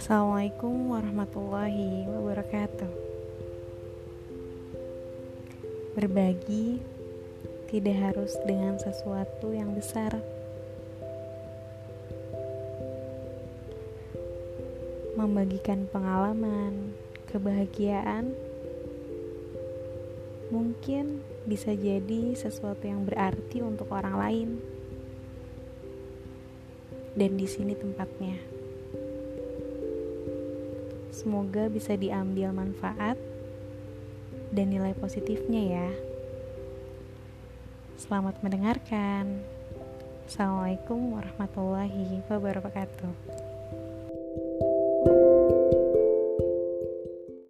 Assalamualaikum warahmatullahi wabarakatuh. Berbagi tidak harus dengan sesuatu yang besar. Membagikan pengalaman, kebahagiaan, mungkin bisa jadi sesuatu yang berarti untuk orang lain. Dan di sini tempatnya. Semoga bisa diambil manfaat dan nilai positifnya ya. Selamat mendengarkan. Assalamualaikum warahmatullahi wabarakatuh.